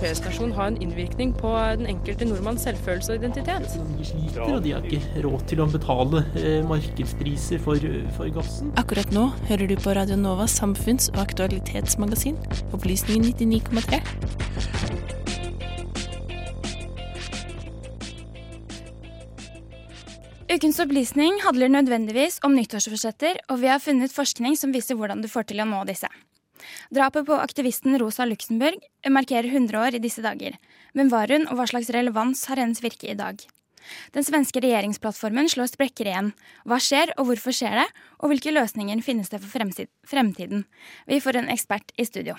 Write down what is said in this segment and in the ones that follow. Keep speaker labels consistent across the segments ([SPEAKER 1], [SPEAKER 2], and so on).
[SPEAKER 1] fellesnasjon ha en innvirkning på den enkelte nordmanns selvfølelse og identitet?
[SPEAKER 2] De sliter, og de har ikke råd til å betale eh, markedspriser for, for gassen.
[SPEAKER 3] Akkurat nå hører du på Radio Novas samfunns- og aktualitetsmagasin, Opplysningen 99,3.
[SPEAKER 4] Ukens opplysning handler nødvendigvis om nyttårsforsetter, og vi har funnet forskning som viser hvordan du får til å nå disse. Drapet på aktivisten Rosa Luxemburg markerer 100 år i disse dager. Hvem var hun, og hva slags relevans har hennes virke i dag? Den svenske regjeringsplattformen slår sprekker igjen. Hva skjer, og hvorfor skjer det? Og hvilke løsninger finnes det for fremtiden? Vi får en ekspert i studio.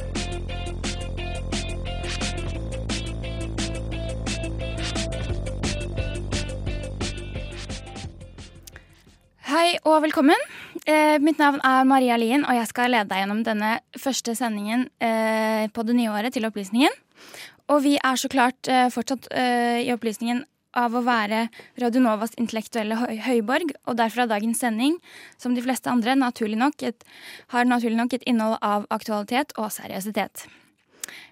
[SPEAKER 4] og velkommen. Eh, mitt navn er Maria Lien, og jeg skal lede deg gjennom denne første sendingen eh, på det nye året til Opplysningen. Og vi er så klart eh, fortsatt i Opplysningen av å være Radionovas intellektuelle høy høyborg, og derfor er dagens sending, som de fleste andre, naturlig nok et, har naturlig nok et innhold av aktualitet og seriøsitet.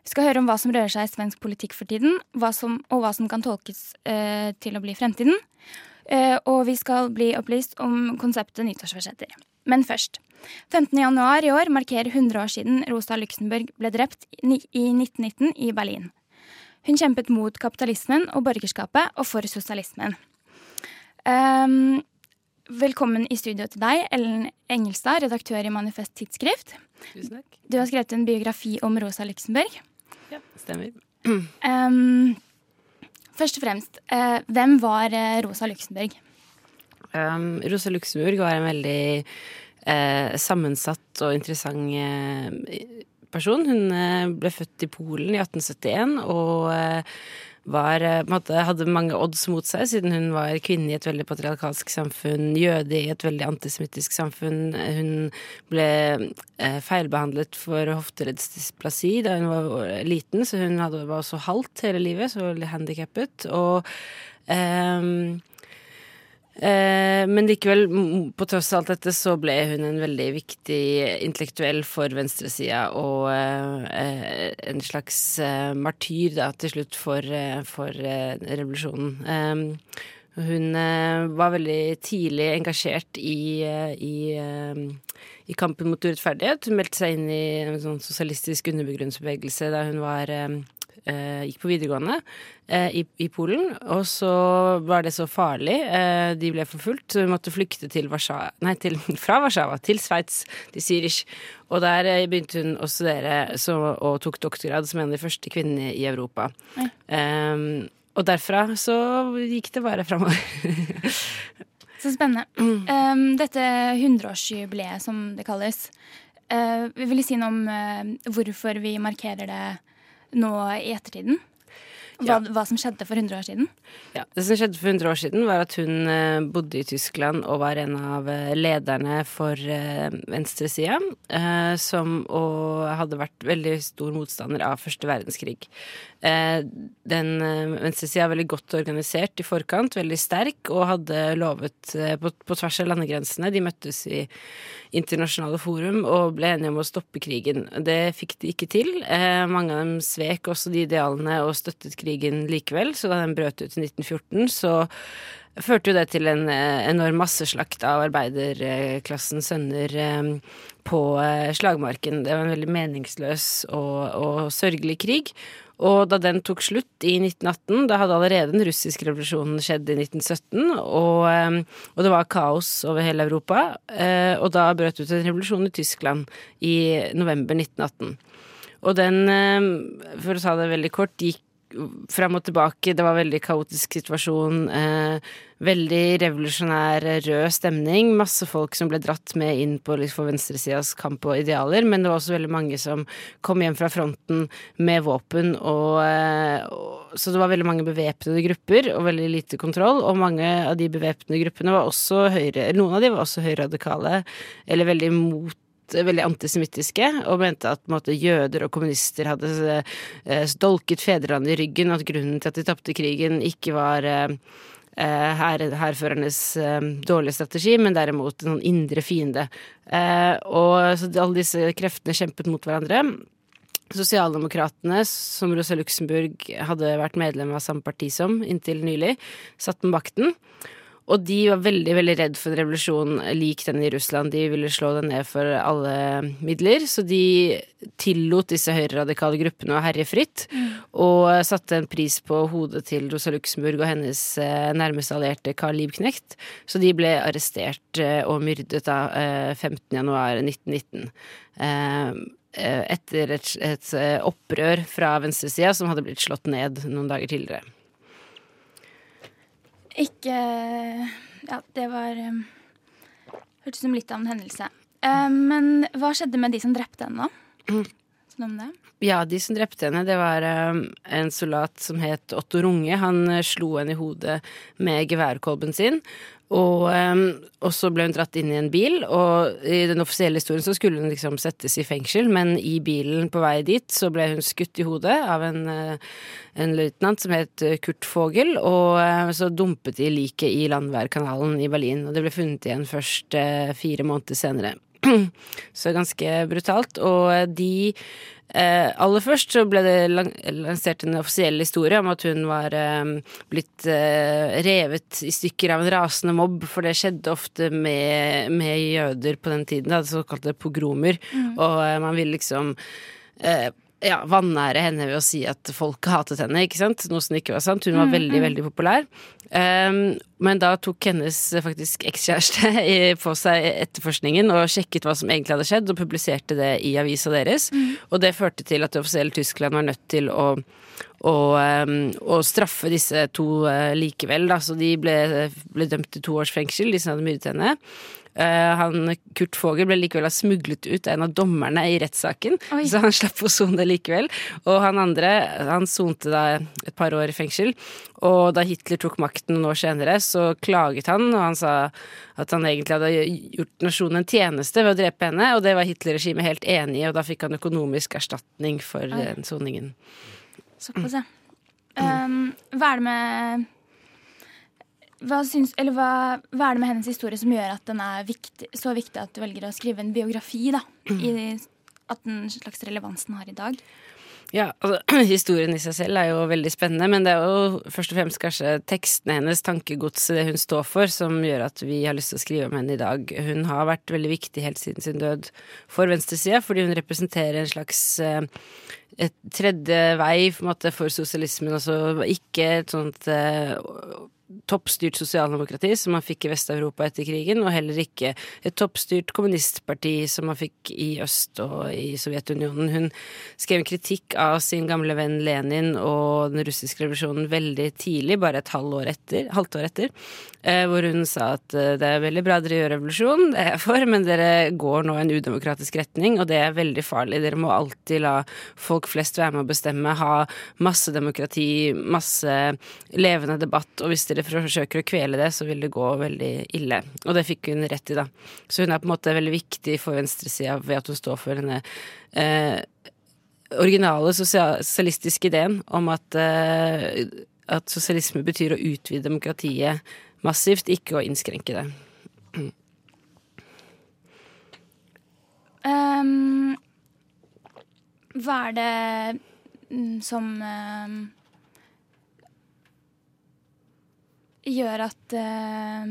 [SPEAKER 4] Vi skal høre om hva som rører seg i svensk politikk for tiden, hva som, og hva som kan tolkes eh, til å bli fremtiden. Eh, og vi skal bli opplyst om konseptet nyttårsforsetter. Men først. 15. januar i år markerer 100 år siden Rosa Luxemburg ble drept i 1919 i Berlin. Hun kjempet mot kapitalismen og borgerskapet, og for sosialismen. Um, velkommen i studio til deg, Ellen Engelstad, redaktør i Manifest Tidsskrift.
[SPEAKER 5] Tusen takk.
[SPEAKER 4] Du har skrevet en biografi om Rosa Luxemburg.
[SPEAKER 5] Ja, stemmer.
[SPEAKER 4] Um, først og fremst, uh, hvem var uh, Rosa Luxemburg?
[SPEAKER 5] Um, Rosa Luxemburg var en veldig uh, sammensatt og interessant person. Hun ble født i Polen i 1871 og var, måte, hadde mange odds mot seg, siden hun var kvinne i et veldig patriarkalsk samfunn, jøde i et veldig antisemittisk samfunn. Hun ble eh, feilbehandlet for hofteleddsdysplasi da hun var liten, så hun hadde, var også halvt hele livet, så handikappet. Og eh, Eh, men likevel, på tross av alt dette, så ble hun en veldig viktig intellektuell for venstresida og eh, en slags eh, martyr da, til slutt for, for revolusjonen. Hun var veldig tidlig engasjert i, i, i kampen mot urettferdighet. Hun meldte seg inn i en sånn sosialistisk underbegrunnsbevegelse da hun var eh, gikk på videregående eh, i, i, Polen. Og så var det så farlig. Eh, de ble forfulgt, så hun måtte flykte til Warszawa, nei, til, fra Warszawa til Sveits, til Zürich. Og der eh, begynte hun å studere så, og tok doktorgrad som en av de første kvinnene i Europa. og derfra så gikk det bare framover.
[SPEAKER 4] Så spennende. Um, dette hundreårsjubileet, som det kalles, uh, vil si noe om uh, hvorfor vi markerer det nå i ettertiden? Hva, hva, som skjedde for 100 år siden?
[SPEAKER 5] Ja, Det som skjedde for 100 år siden, var at hun eh, bodde i Tyskland og var en av eh, lederne for eh, venstresida, som og hadde vært veldig stor motstander av første verdenskrig. Den venstresida er veldig godt organisert i forkant, veldig sterk, og hadde lovet på, på tvers av landegrensene De møttes i internasjonale forum og ble enige om å stoppe krigen. Det fikk de ikke til. mange av dem svek også de idealene og støttet krigen krigen likevel, så da den brøt ut i 1914, så førte jo det til en eh, enorm masseslakt av arbeiderklassens sønner eh, på eh, slagmarken. Det var en veldig meningsløs og, og sørgelig krig. Og da den tok slutt i 1918, da hadde allerede den russiske revolusjonen skjedd i 1917, og, og, det var kaos over hele Europa. Og da brøt ut en revolusjon i Tyskland i november 1918. Og den, for å ta det veldig kort, gikk fram og tilbake. Det var en veldig kaotisk situasjon. Eh, veldig revolusjonær, rød stemning. Masse folk som ble dratt med inn på liksom, venstresidas kamp og idealer. Men det var også veldig mange som kom hjem fra fronten med våpen. Og, eh, og, så det var veldig mange bevæpnede grupper og veldig lite kontroll. Og mange av de bevæpnede gruppene var også høyre Noen av de var også høyradikale, eller veldig mot veldig antisemittiske og mente at måte, jøder og kommunister hadde eh, stolket fedrelandet i ryggen, og at grunnen til at de tapte krigen ikke var eh, her, hærførernes eh, dårlige strategi, men derimot en sånn indre fiende. Eh, og så alle disse kreftene kjempet mot hverandre. Sosialdemokratene, som Rosa Luxemburg hadde vært medlem av samme parti som inntil nylig, satt med makten. Og de var veldig veldig redd for en revolusjon lik den i Russland. De ville slå den ned for alle midler, så de tillot disse høyreradikale gruppene å herje fritt. Og satte en pris på hodet til Rosa Luxemburg og hennes eh, nærmeste allierte Karl Liebknecht. Så de ble arrestert eh, og myrdet da 15.1.1919. Eh, etter et, et opprør fra venstresida som hadde blitt slått ned noen dager tidligere.
[SPEAKER 4] Ikke Ja, det var um, Hørtes ut som litt av en hendelse. Uh, men hva skjedde med de som drepte henne, da? Sånn det?
[SPEAKER 5] Ja, de som drepte henne, det var um, en soldat som het Otto Runge. Han uh, slo henne i hodet med geværkolben sin. Og, um, og, så ble hun dratt inn i en bil, og i den offisielle historien så skulle hun liksom settes i fengsel, men i bilen på vei dit så ble hun skutt i hodet av en, en løytnant som het Kurt Vogel, og så dumpet de liket i Landværkanalen i Berlin, og det ble funnet igjen først fire måneder senere. så ganske brutalt. Og de Eh, aller først så ble det lansert en offisiell historie om at hun var eh, blitt eh, revet i stykker av en rasende mobb, for det skjedde ofte med, med jøder på den tiden, da, såkalte pogromer, mm. og eh, man vil liksom eh, ja, vanære henne ved å si at folk hatet henne, ikke sant? Noe som ikke var sant. Hun var mm, veldig, mm. veldig populær. Um, men da tok hennes faktisk ekskjæreste på seg etterforskningen og sjekket hva som egentlig hadde skjedd, og publiserte det i avisa deres. Mm. Og det førte til at det offisielle Tyskland var nødt til å å, um, å straffe disse to uh, likevel. Da. Så de ble, ble, dømt til to års fengsel, de som hadde myrdet henne. Uh, han, Kurt Fogel ble likevel smuglet ut av en av dommerne i rettssaken, så han slapp å sone likevel. Og han andre, han sonte da et par år i fengsel. Og da Hitler tok makten noen år senere, så klaget han, og han sa at han egentlig hadde gjort nasjonen en tjeneste ved å drepe henne, og det var Hitler-regimet helt enig i, og da fikk han økonomisk erstatning for den soningen.
[SPEAKER 4] Såpass, ja. Um, hva er det med hva, syns, hva, hva, er det med hennes historie som gjør at den er viktig, så viktig at du velger å skrive en biografi? da, i At den slags relevans den har i dag?
[SPEAKER 5] Ja, altså Historien i seg selv er jo veldig spennende, men det er jo først og fremst kanskje tekstene hennes, tankegodset, det hun står for, som gjør at vi har lyst til å skrive om henne i dag. Hun har vært veldig viktig helt siden sin død for venstresida, fordi hun representerer en slags eh, et tredje vei måte, for sosialismen. Altså ikke et sånt eh, toppstyrt sosialdemokrati som man fikk i Vest-Europa etter krigen, og heller ikke et toppstyrt kommunistparti som man fikk i øst og i Sovjetunionen. Hun skrev en kritikk av sin gamle venn Lenin og den russiske revolusjonen veldig tidlig, bare et halvt år etter, halvt år etter eh, hvor hun sa at eh, det er veldig bra dere gjør revolusjon, det er jeg for, men dere går nå i en udemokratisk retning, og det er veldig farlig. Dere må alltid la folk flest være med å bestemme, ha masse demokrati, masse levende debatt, og hvis dere dere forsøker å kvele det, så vil det gå veldig ille. Og det fikk hun rett i, da. Så hun er på en måte veldig viktig for venstresida ved at hun står for denne eh, originale sosialistiske ideen om at, eh, at sosialisme betyr å utvide demokratiet massivt, ikke å innskrenke det.
[SPEAKER 4] Um, hva er det mm, som um gjør at uh,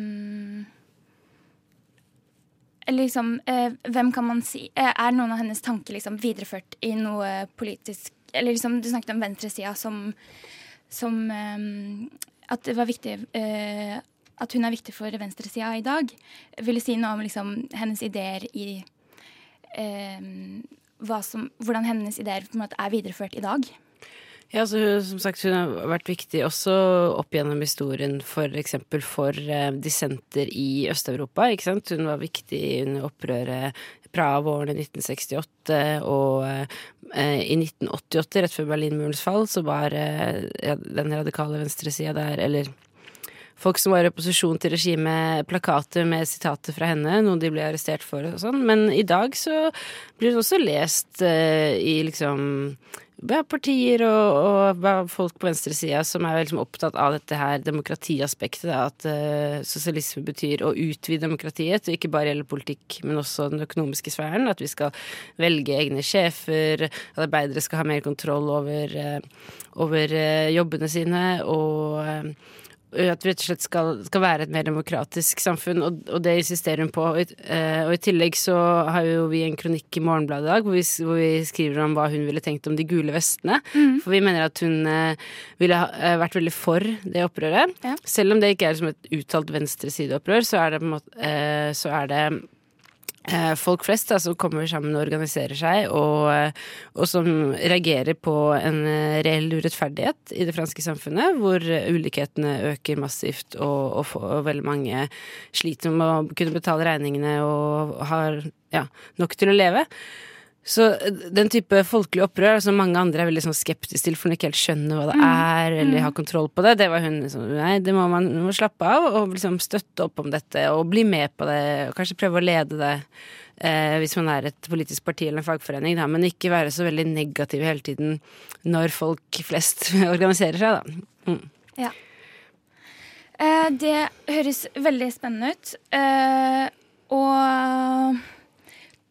[SPEAKER 4] Liksom, uh, hvem kan man si uh, Er noen av hennes tanker liksom videreført i noe politisk Eller liksom, du snakket om venstresida som, som At det var viktig At hun er viktig for venstresida i dag. Vil du si noe om liksom, hennes ideer i som, Hvordan hennes ideer er videreført i dag?
[SPEAKER 5] Ja, altså, som sagt, Hun har vært viktig også opp gjennom historien. For, for eh, dissenter i Øst-Europa. ikke sant? Hun var viktig under opprøret Praha våren i 1968 og eh, i 1988, rett før Berlinmurens fall, så var eh, den radikale venstresida der, eller folk som var i opposisjon til regimet, plakater med sitater fra henne, noe de ble arrestert for og sånn. Men i dag så blir det også lest uh, i liksom ja, partier og, og, folk på venstresida som er liksom opptatt av dette her demokratiaspektet. At uh, sosialisme betyr å utvide demokratiet, til ikke bare gjelder politikk, men også den økonomiske sfæren. At vi skal velge egne sjefer, at arbeidere skal ha mer kontroll over, uh, over uh, jobbene sine. og at vi rett og slett skal, skal, være et mer demokratisk samfunn, og, og det insisterer hun på. Og, uh, og, i tillegg så har jo vi en kronikk i Morgenbladet i dag hvor vi, hvor vi, skriver om hva hun ville tenkt om de gule vestene. Mm. For vi mener at hun uh, ville ha uh, vært veldig for det opprøret. Ja. Selv om det ikke er som et uttalt venstresideopprør, så er det på en måte så er det Eh, folk flest da, som kommer sammen og organiserer seg, og, eh, og, som reagerer på en eh, reell urettferdighet i det franske samfunnet, hvor ulikhetene øker massivt, og, og, og veldig mange sliter med å kunne betale regningene og har ja, nok til å leve. Så eh, den type folkelig opprør som mange andre er veldig sånn skeptiske til, for hun ikke helt skjønner hva det mm. er, eller mm. har kontroll på det, det var hun liksom Nei, det må man må slappe av og liksom støtte opp om dette og bli med på det, og kanskje prøve å lede det. Eh, hvis man er et politisk parti eller en fagforening, da, men ikke være så veldig negativ hele tiden når folk flest organiserer seg, da. Mm.
[SPEAKER 4] Ja. Eh, det høres veldig spennende ut. Eh, og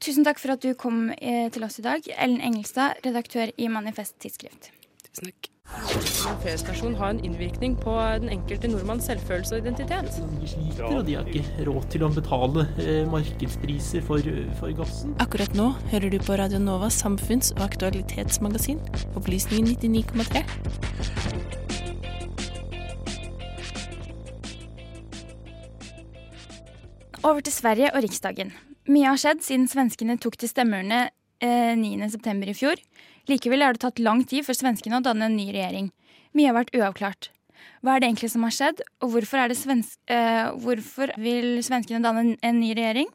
[SPEAKER 4] Tusen takk for at du kom eh, til oss i dag. Ellen Engelstad, redaktør i Manifest Tidsskrift.
[SPEAKER 5] Tusen takk.
[SPEAKER 1] En F-stasjon har en innvirkning på den enkelte nordmanns selvfølelse og identitet.
[SPEAKER 2] De sliter, og de har ikke råd til å betale eh, markedspriser for, for, gassen.
[SPEAKER 3] Akkurat nå hører du på Radio Novas samfunns- og aktualitetsmagasin, Opplysningen 99,3.
[SPEAKER 4] Over til Sverige og Riksdagen. Mye har skjedd siden svenskene tok til stemmeurnene eh, 9.9. i fjor. Likevel har det tatt lang tid for svenskene å danne en ny regjering. Mye har vært uavklart. Hva er det egentlig som har skjedd, og hvorfor, svensk, eh, hvorfor vil svenskene danne en, en, ny regjering?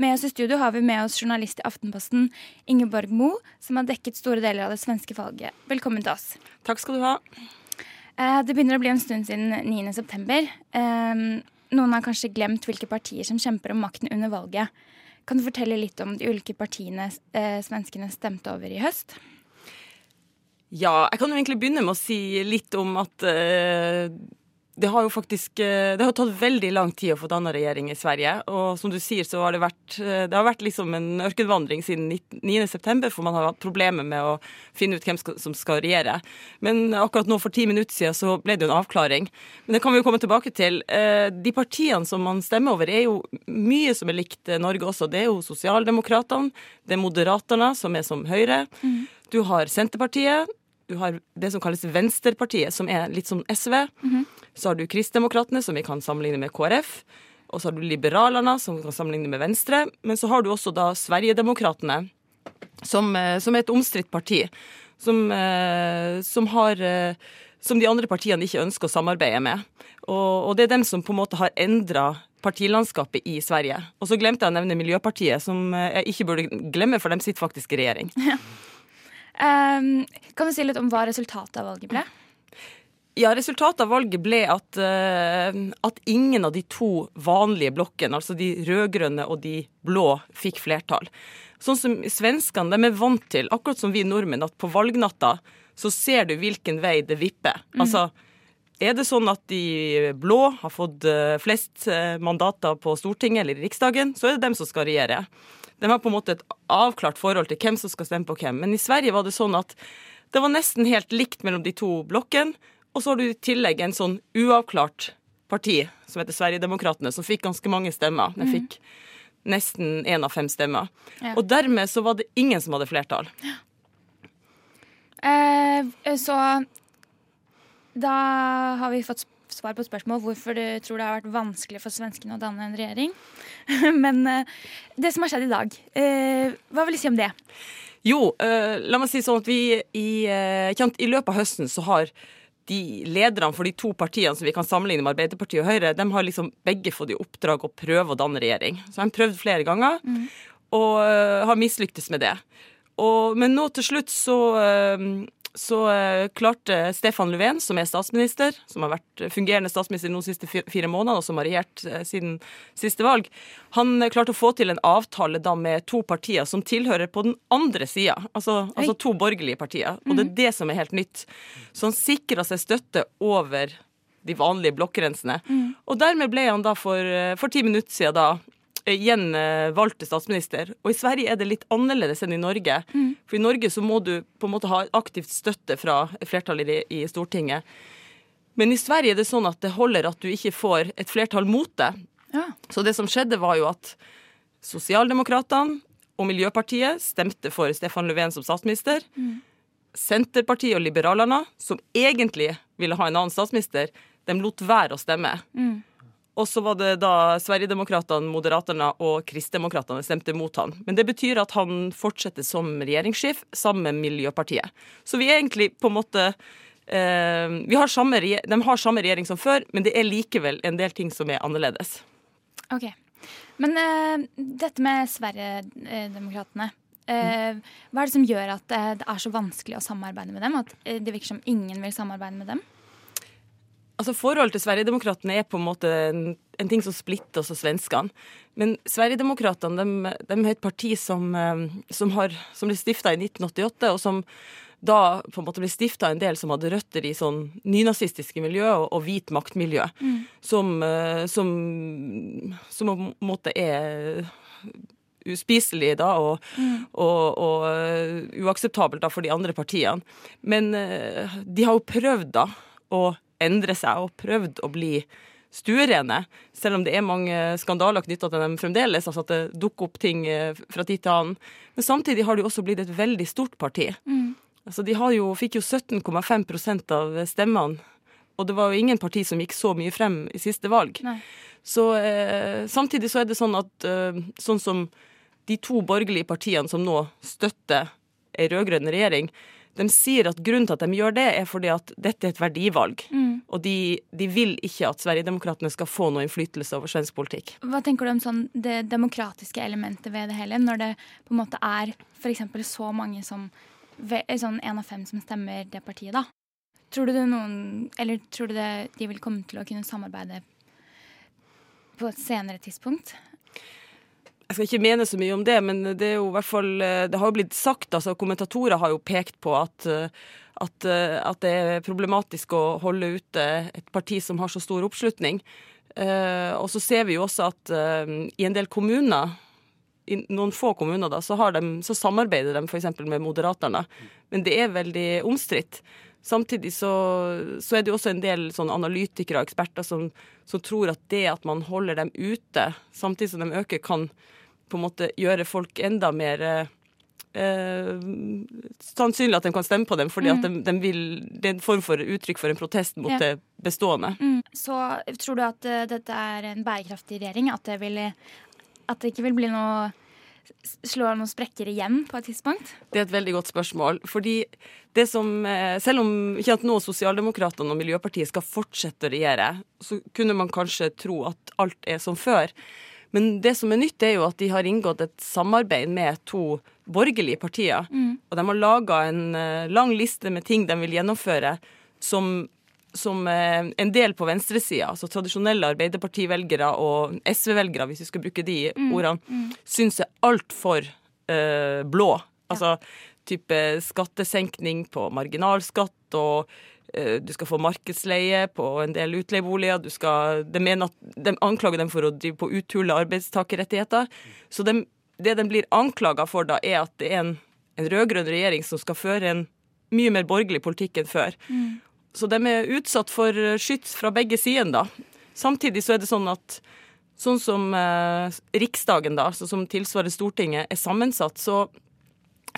[SPEAKER 4] Med oss i studio har vi med oss journalist i Aftenposten Ingeborg Mo, som har dekket store deler av det svenske valget. Velkommen til oss.
[SPEAKER 6] Takk skal du ha.
[SPEAKER 4] Eh, det begynner å bli en stund siden 9.9. Eh, noen har kanskje glemt hvilke partier som kjemper om makten under valget. Kan du fortelle litt om de ulike partiene eh, svenskene stemte over i høst?
[SPEAKER 6] Ja, jeg kan jo egentlig begynne med å si litt om at eh, det har jo faktisk eh, det har tatt veldig lang tid å få danna regjering i Sverige. Og som du sier, så har det vært, eh, det har vært liksom en ørkenvandring siden 9.9., for man har hatt problemer med å finne ut hvem som skal regjere. Men akkurat nå for ti minutter siden så ble det jo en avklaring. Men det kan vi jo komme tilbake til. Eh, de partiene som man stemmer over, er jo mye som er likt Norge også. Det er jo Sosialdemokratene, det er Moderaterna, som er som Høyre. Mm. Du har Senterpartiet, du har det som kalles Venstrepartiet, som er litt som SV. Mm -hmm. Så har du Kristdemokratene, som vi kan sammenligne med KrF. Og så har du Liberalerne, som vi kan sammenligne med Venstre. Men så har du også da Sverigedemokratene, som, eh, som er et omstridt parti. Som, eh, som, har eh, Som de andre partiene ikke ønsker å samarbeide med. Og, og det er dem som på en måte har endra partilandskapet i Sverige. Og så glemte jeg å nevne Miljøpartiet, som jeg ikke burde glemme, for de sitter faktisk i regjering. Ja.
[SPEAKER 4] Um, kan du si litt om hva resultatet av valget ble?
[SPEAKER 6] Ja, Resultatet av valget ble at, uh, at ingen av de to vanlige blokkene, altså de rød-grønne og de blå, fikk flertall. Sånn som svenskene de er vant til, akkurat som vi nordmenn, at på valgnatta så ser du hvilken vei det vipper. Mm. Altså, er det sånn at de blå har fått uh, flest uh, mandater på Stortinget eller i Riksdagen, så er det dem som skal regjere. De har på en måte et avklart forhold til hvem som skal stemme på hvem. Men i Sverige var det sånn at det var nesten helt likt mellom de to blokkene. Og så har du i tillegg en sånn uavklart parti som heter Sverigedemokraterna, som fikk ganske mange stemmer. De mhm. fikk nesten én av fem stemmer. Ja. Og dermed så var det ingen som hadde flertall. Ja.
[SPEAKER 4] Eh, så da har vi fått svar på spørsmål hvorfor du tror det har vært vanskelig for svenskene å danne en regjering. Men eh, det som har skjedd i dag, eh, hva vil du si om det?
[SPEAKER 6] Jo, uh, la meg si sånn at vi i, i løpet av høsten så har de lederne for de to partiene som vi kan sammenligne med Arbeiderpartiet og Høyre, de har liksom begge fått i oppdrag å prøve å danne regjering. Så de har prøvd flere ganger, mm. og har mislyktes med det. Og, men nå til slutt så så uh, klarte Stefan Löfven, som er statsminister, som har vært fungerende statsminister de siste fire månedene, og som har regjert uh, siden siste valg, han klarte å få til en avtale da med to partier som tilhører på den andre sida, altså, altså, to borgerlige partier. Og det er mhm. det som er helt nytt. Så han sikra seg støtte over de vanlige blokkgrensene. Mm. Og dermed ble han da for, for ti minutter siden da igjen eh, valgte statsminister. Og i Sverige er det litt annerledes enn i Norge. Mm. For i Norge så må du på en måte ha aktivt støtte fra flertallet i, i Stortinget. Men i Sverige er det sånn at det holder at du ikke får et flertall mot det. Ja. Så det som skjedde, var jo at Sosialdemokratene og Miljøpartiet stemte for Stefan Löfven som statsminister. Mm. Senterpartiet og Liberalerne, som egentlig ville ha en annen statsminister, de lot være å stemme. Mm. Og så var det da Sverigedemokraterna, Moderaterna og Kristdemokraterna stemte mot han. Men det betyr at han fortsetter som regjeringssjef sammen med Miljøpartiet. Så vi er egentlig på en måte eh, har samme, De har samme regjering som før, men det er likevel en del ting som er annerledes.
[SPEAKER 4] Ok. Men eh, dette med Sverigedemokraterna. Eh, hva er det som gjør at det er så vanskelig å samarbeide med dem? At det virker som ingen vil samarbeide med dem?
[SPEAKER 6] Altså Forholdet til Sverigedemokraterna er på en måte en, en, ting som splitter oss og svenskene. Men Sverigedemokraterna de, de er et parti som, eh, som, har, som ble stifta i 1988, og som da på en måte ble stifta en del som hadde røtter i sånn nynazistiske miljø og, og hvit maktmiljø. Mm. Som, eh, som, som på en måte er uspiselig da, og, mm. og, og uh, uakseptabelt da for de andre partiene. Men uh, de har jo prøvd da å endre seg og prøvd å bli stuerene, selv om det er mange skandaler knytta til dem fremdeles. altså At det dukker opp ting eh, fra tid til annen. Men samtidig har de også blitt et veldig stort parti. Mm. Altså De jo, fikk jo 17,5% av stemmene. Og det var jo ingen parti som gikk så mye frem i siste valg. Så eh, Samtidig så er det sånn at eh, sånn som de to borgerlige partiene som nå støtter ei rød-grønn regjering, de sier at grunnen til at de gjør det, er fordi at dette er et verdivalg. Mm. Og de, de, vil ikke at Sverigedemokraterna skal få noe innflytelse over svensk politikk.
[SPEAKER 4] Hva tenker du om sånn, det demokratiske elementet ved det hele, når det på en måte er f.eks. så mange som sånn én av fem som stemmer det partiet, da? Tror du det noen Eller tror du det, de vil komme til å kunne samarbeide på et senere tidspunkt?
[SPEAKER 6] Jeg skal ikke mene så mye om det, men det er jo i hvert fall eh, Det har jo blitt sagt, altså kommentatorer har jo pekt på at, eh, at, eh, at det er problematisk å holde ute et parti som har så stor oppslutning. Og så ser vi jo også at i en del kommuner i noen få kommuner da, så, de, så samarbeider de f.eks. med Moderaterne. Men det er veldig omstridt. Samtidig så, så, er det jo også en del sånn analytikere og eksperter som, som, tror at det at man holder dem ute, samtidig som de øker, kan på en måte gjøre folk enda mer eh, sannsynlig at de kan stemme på dem, fordi mm. at de, de, vil, det er en form for uttrykk for en protest mot ja. det bestående.
[SPEAKER 4] Mm. Så tror du at uh, dette er en bærekraftig regjering? At det, vil, at det ikke vil bli noe slå noen sprekker igjen på et tidspunkt?
[SPEAKER 6] Det er et veldig godt spørsmål. fordi det som, eh, Selv om ikke at nå Sosialdemokratene og Miljøpartiet skal fortsette å regjere, så kunne man kanskje tro at alt er som før. Men det som er nytt, er jo at de har inngått et samarbeid med to borgerlige partier. Mm. Og de har laga en uh, lang liste med ting de vil gjennomføre som, som uh, en del på venstresida, altså tradisjonelle Arbeiderpartivelgere og SV-velgere, hvis vi skal bruke de mm. ordene, mm. syns er altfor uh, blå. Altså ja. type skattesenkning på marginalskatt og Eh, du skal få markedsleie på en del utleieboliger. Du skal, de, mener at, de anklager dem for å drive på uthule arbeidstakerrettigheter. Så de, det de blir anklaga for, da, er at det er en, en rød-grønn regjering som skal føre en mye mer borgerlig politikk enn før. Mm. Så de er utsatt for skyts fra begge sider, da. Samtidig så er det sånn at sånn som eh, Riksdagen, da, så som tilsvarer Stortinget, er sammensatt, så,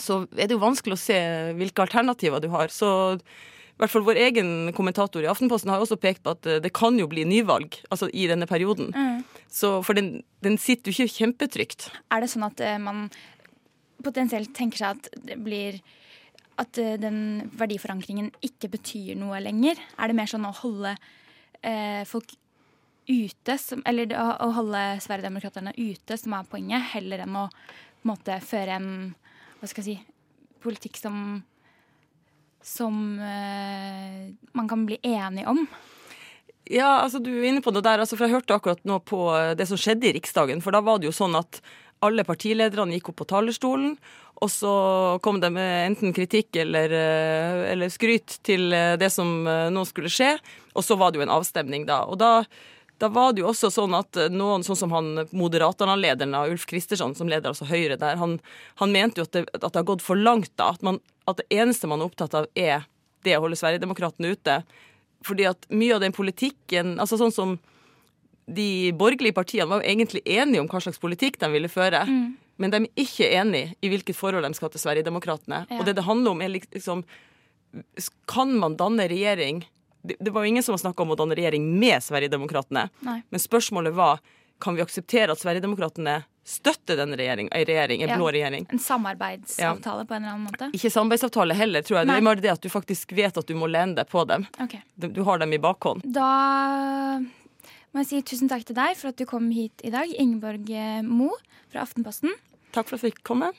[SPEAKER 6] så er det jo vanskelig å se hvilke alternativer du har. Så hvert fall vår egen kommentator i Aftenposten har også pekt på at eh, det kan jo bli nyvalg altså i denne perioden. Mm. Så, for den, den, sitter jo ikke kjempetrygt.
[SPEAKER 4] Er det sånn at eh, man potensielt tenker seg at det blir At eh, den verdiforankringen ikke betyr noe lenger? Er det mer sånn å holde eh, folk ute, som, eller å, å holde Sverigedemokraterna ute, som er poenget, heller enn å på en måte føre en hva skal jeg si, politikk som som eh, man kan bli enig om?
[SPEAKER 6] Ja, altså du er inne på det der. Altså, for Jeg hørte akkurat nå på eh, det som skjedde i Riksdagen. For da var det jo sånn at alle partilederne gikk opp på talerstolen, og så kom de med enten kritikk eller, eh, eller skryt til eh, det som nå skulle skje. Og så var det jo en avstemning da. Og da da var det jo også sånn at noen, sånn som han Moderaterna-lederen Ulf Kristersson, som leder altså Høyre der, han, han mente jo at det, at det, har gått for langt, da. At, man, at, det eneste man er opptatt av, er det å holde Sverigedemokraterna ute. Fordi at mye av den politikken altså sånn som De borgerlige partiene var jo egentlig enige om hva slags politikk de ville føre. Mm. Men de er ikke enige i hvilket forhold de skal til Sverigedemokraterna. Ja. Og det det handler om, er liksom Kan man danne regjering det, var jo ingen som snakka om å danne regjering med Sverigedemokraterna. Men spørsmålet var kan vi akseptere at Sverigedemokraterna støtter denne regjering, en regjering, en ja, blå regjering.
[SPEAKER 4] En samarbeidsavtale ja. på en eller annen måte?
[SPEAKER 6] Ikke samarbeidsavtale heller, tror jeg. Nei. Det er bare det at du faktisk vet at du må lene deg på dem.
[SPEAKER 4] Okay.
[SPEAKER 6] Du, du, har dem i bakhånd.
[SPEAKER 4] Da må jeg si tusen takk til deg for at du kom hit i dag, Ingeborg Mo fra Aftenposten.
[SPEAKER 6] Takk for at jeg fikk komme.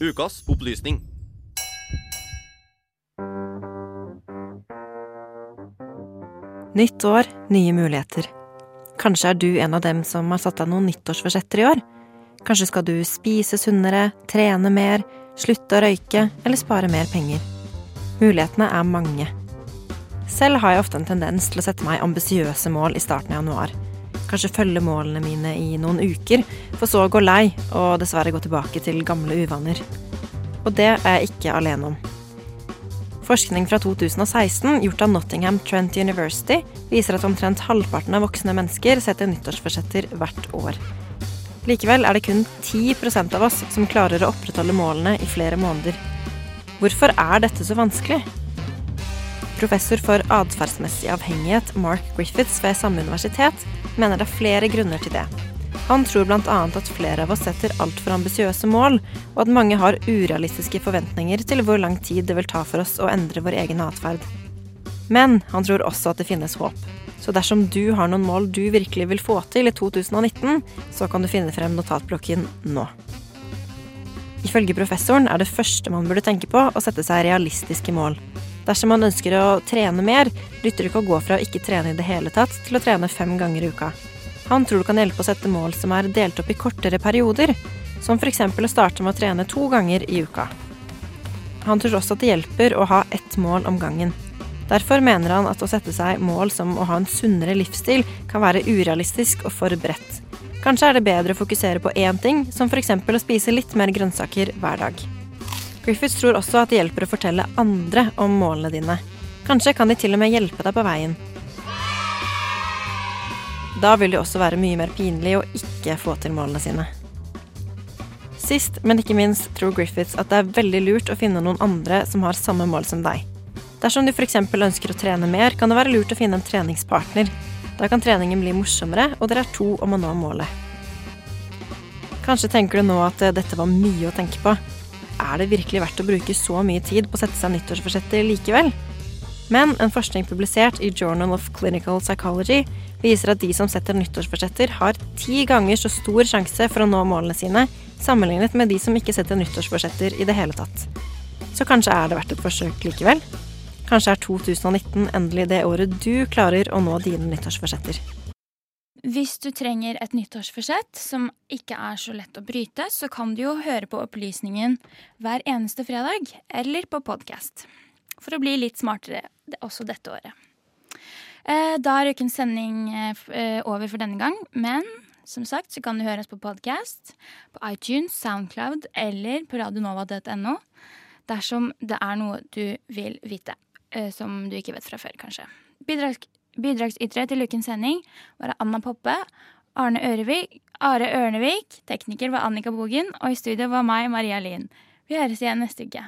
[SPEAKER 7] Ukas opplysning.
[SPEAKER 8] Nytt år, nye muligheter. Kanskje er du en av dem som har satt deg noen nyttårsforsetter i år? Kanskje skal du spise sunnere, trene mer, slutte å røyke eller spare mer penger? Mulighetene er mange. Selv har jeg ofte en tendens til å sette meg ambisiøse mål i starten av januar kanskje følge målene mine i noen uker, for så å gå lei og dessverre gå tilbake til gamle uvaner. Og det er jeg ikke alene om. Forskning fra 2016 gjort av Nottingham Trent University viser at omtrent halvparten av voksne mennesker setter nyttårsforsetter hvert år. Likevel er det kun 10% av oss som klarer å opprettholde målene i flere måneder. Hvorfor er dette så vanskelig? Professor for atferdsmessig avhengighet Mark Griffiths ved samme universitet mener det er flere grunner til det. Han tror bl.a. at flere av oss setter altfor ambisiøse mål, og at mange har urealistiske forventninger til hvor lang tid det vil ta for oss å endre vår egen atferd. Men han tror også at det finnes håp. Så dersom du har noen mål du virkelig vil få til i 2019, så kan du finne frem notatblokken nå. Ifølge professoren er det første man burde tenke på, å sette seg realistiske mål. Dersom man ønsker å trene mer, lytter det ikke å gå fra å ikke trene i det hele tatt til å trene fem ganger i uka. Han tror det kan hjelpe å sette mål som er delt opp i kortere perioder, som f.eks. å starte med å trene to ganger i uka. Han tror også at det hjelper å ha ett mål om gangen. Derfor mener han at å sette seg mål som å ha en sunnere livsstil kan være urealistisk og for bredt. Kanskje er det bedre å fokusere på én ting, som f.eks. å spise litt mer grønnsaker hver dag. Griffiths tror også at det hjelper å fortelle andre om målene dine. Kanskje kan de til og med hjelpe deg på veien. Da vil det også være mye mer pinlig å ikke få til målene sine. Sist, men ikke minst, tror Griffiths at det er veldig lurt å finne noen andre som har samme mål som deg. Dersom du f.eks. ønsker å trene mer, kan det være lurt å finne en treningspartner. Da kan treningen bli morsommere, og dere er to om å nå målet. Kanskje tenker du nå at dette var mye å tenke på, er det virkelig verdt å bruke så mye tid på å sette seg nyttårsforsetter likevel? Men en forskning publisert i Journal of Clinical Psychology viser at de som setter nyttårsforsetter, har ti ganger så stor sjanse for å nå målene sine, sammenlignet med de som ikke setter nyttårsforsetter i det hele tatt. Så kanskje er det verdt et forsøk likevel? Kanskje er 2019 endelig det året du klarer å nå dine nyttårsforsetter.
[SPEAKER 4] Hvis du trenger et nyttårsforsett som ikke er så lett å bryte, så kan du jo høre på Opplysningen hver eneste fredag, eller på podkast. For å bli litt smartere også dette året. Eh, da er ukens sending eh, over for denne gang, men som sagt så kan du høre oss på podkast, på iTunes, Soundcloud eller på radionova.no dersom det er noe du vil vite, eh, som du ikke vet fra før, kanskje. Bidrag Bidragsytere til ukens sending var Anna Poppe, Arne Ørevik, Are Ørnevik, tekniker var Annika Bogen, og i studio var meg, Maria Lien. Vi høres igjen neste uke.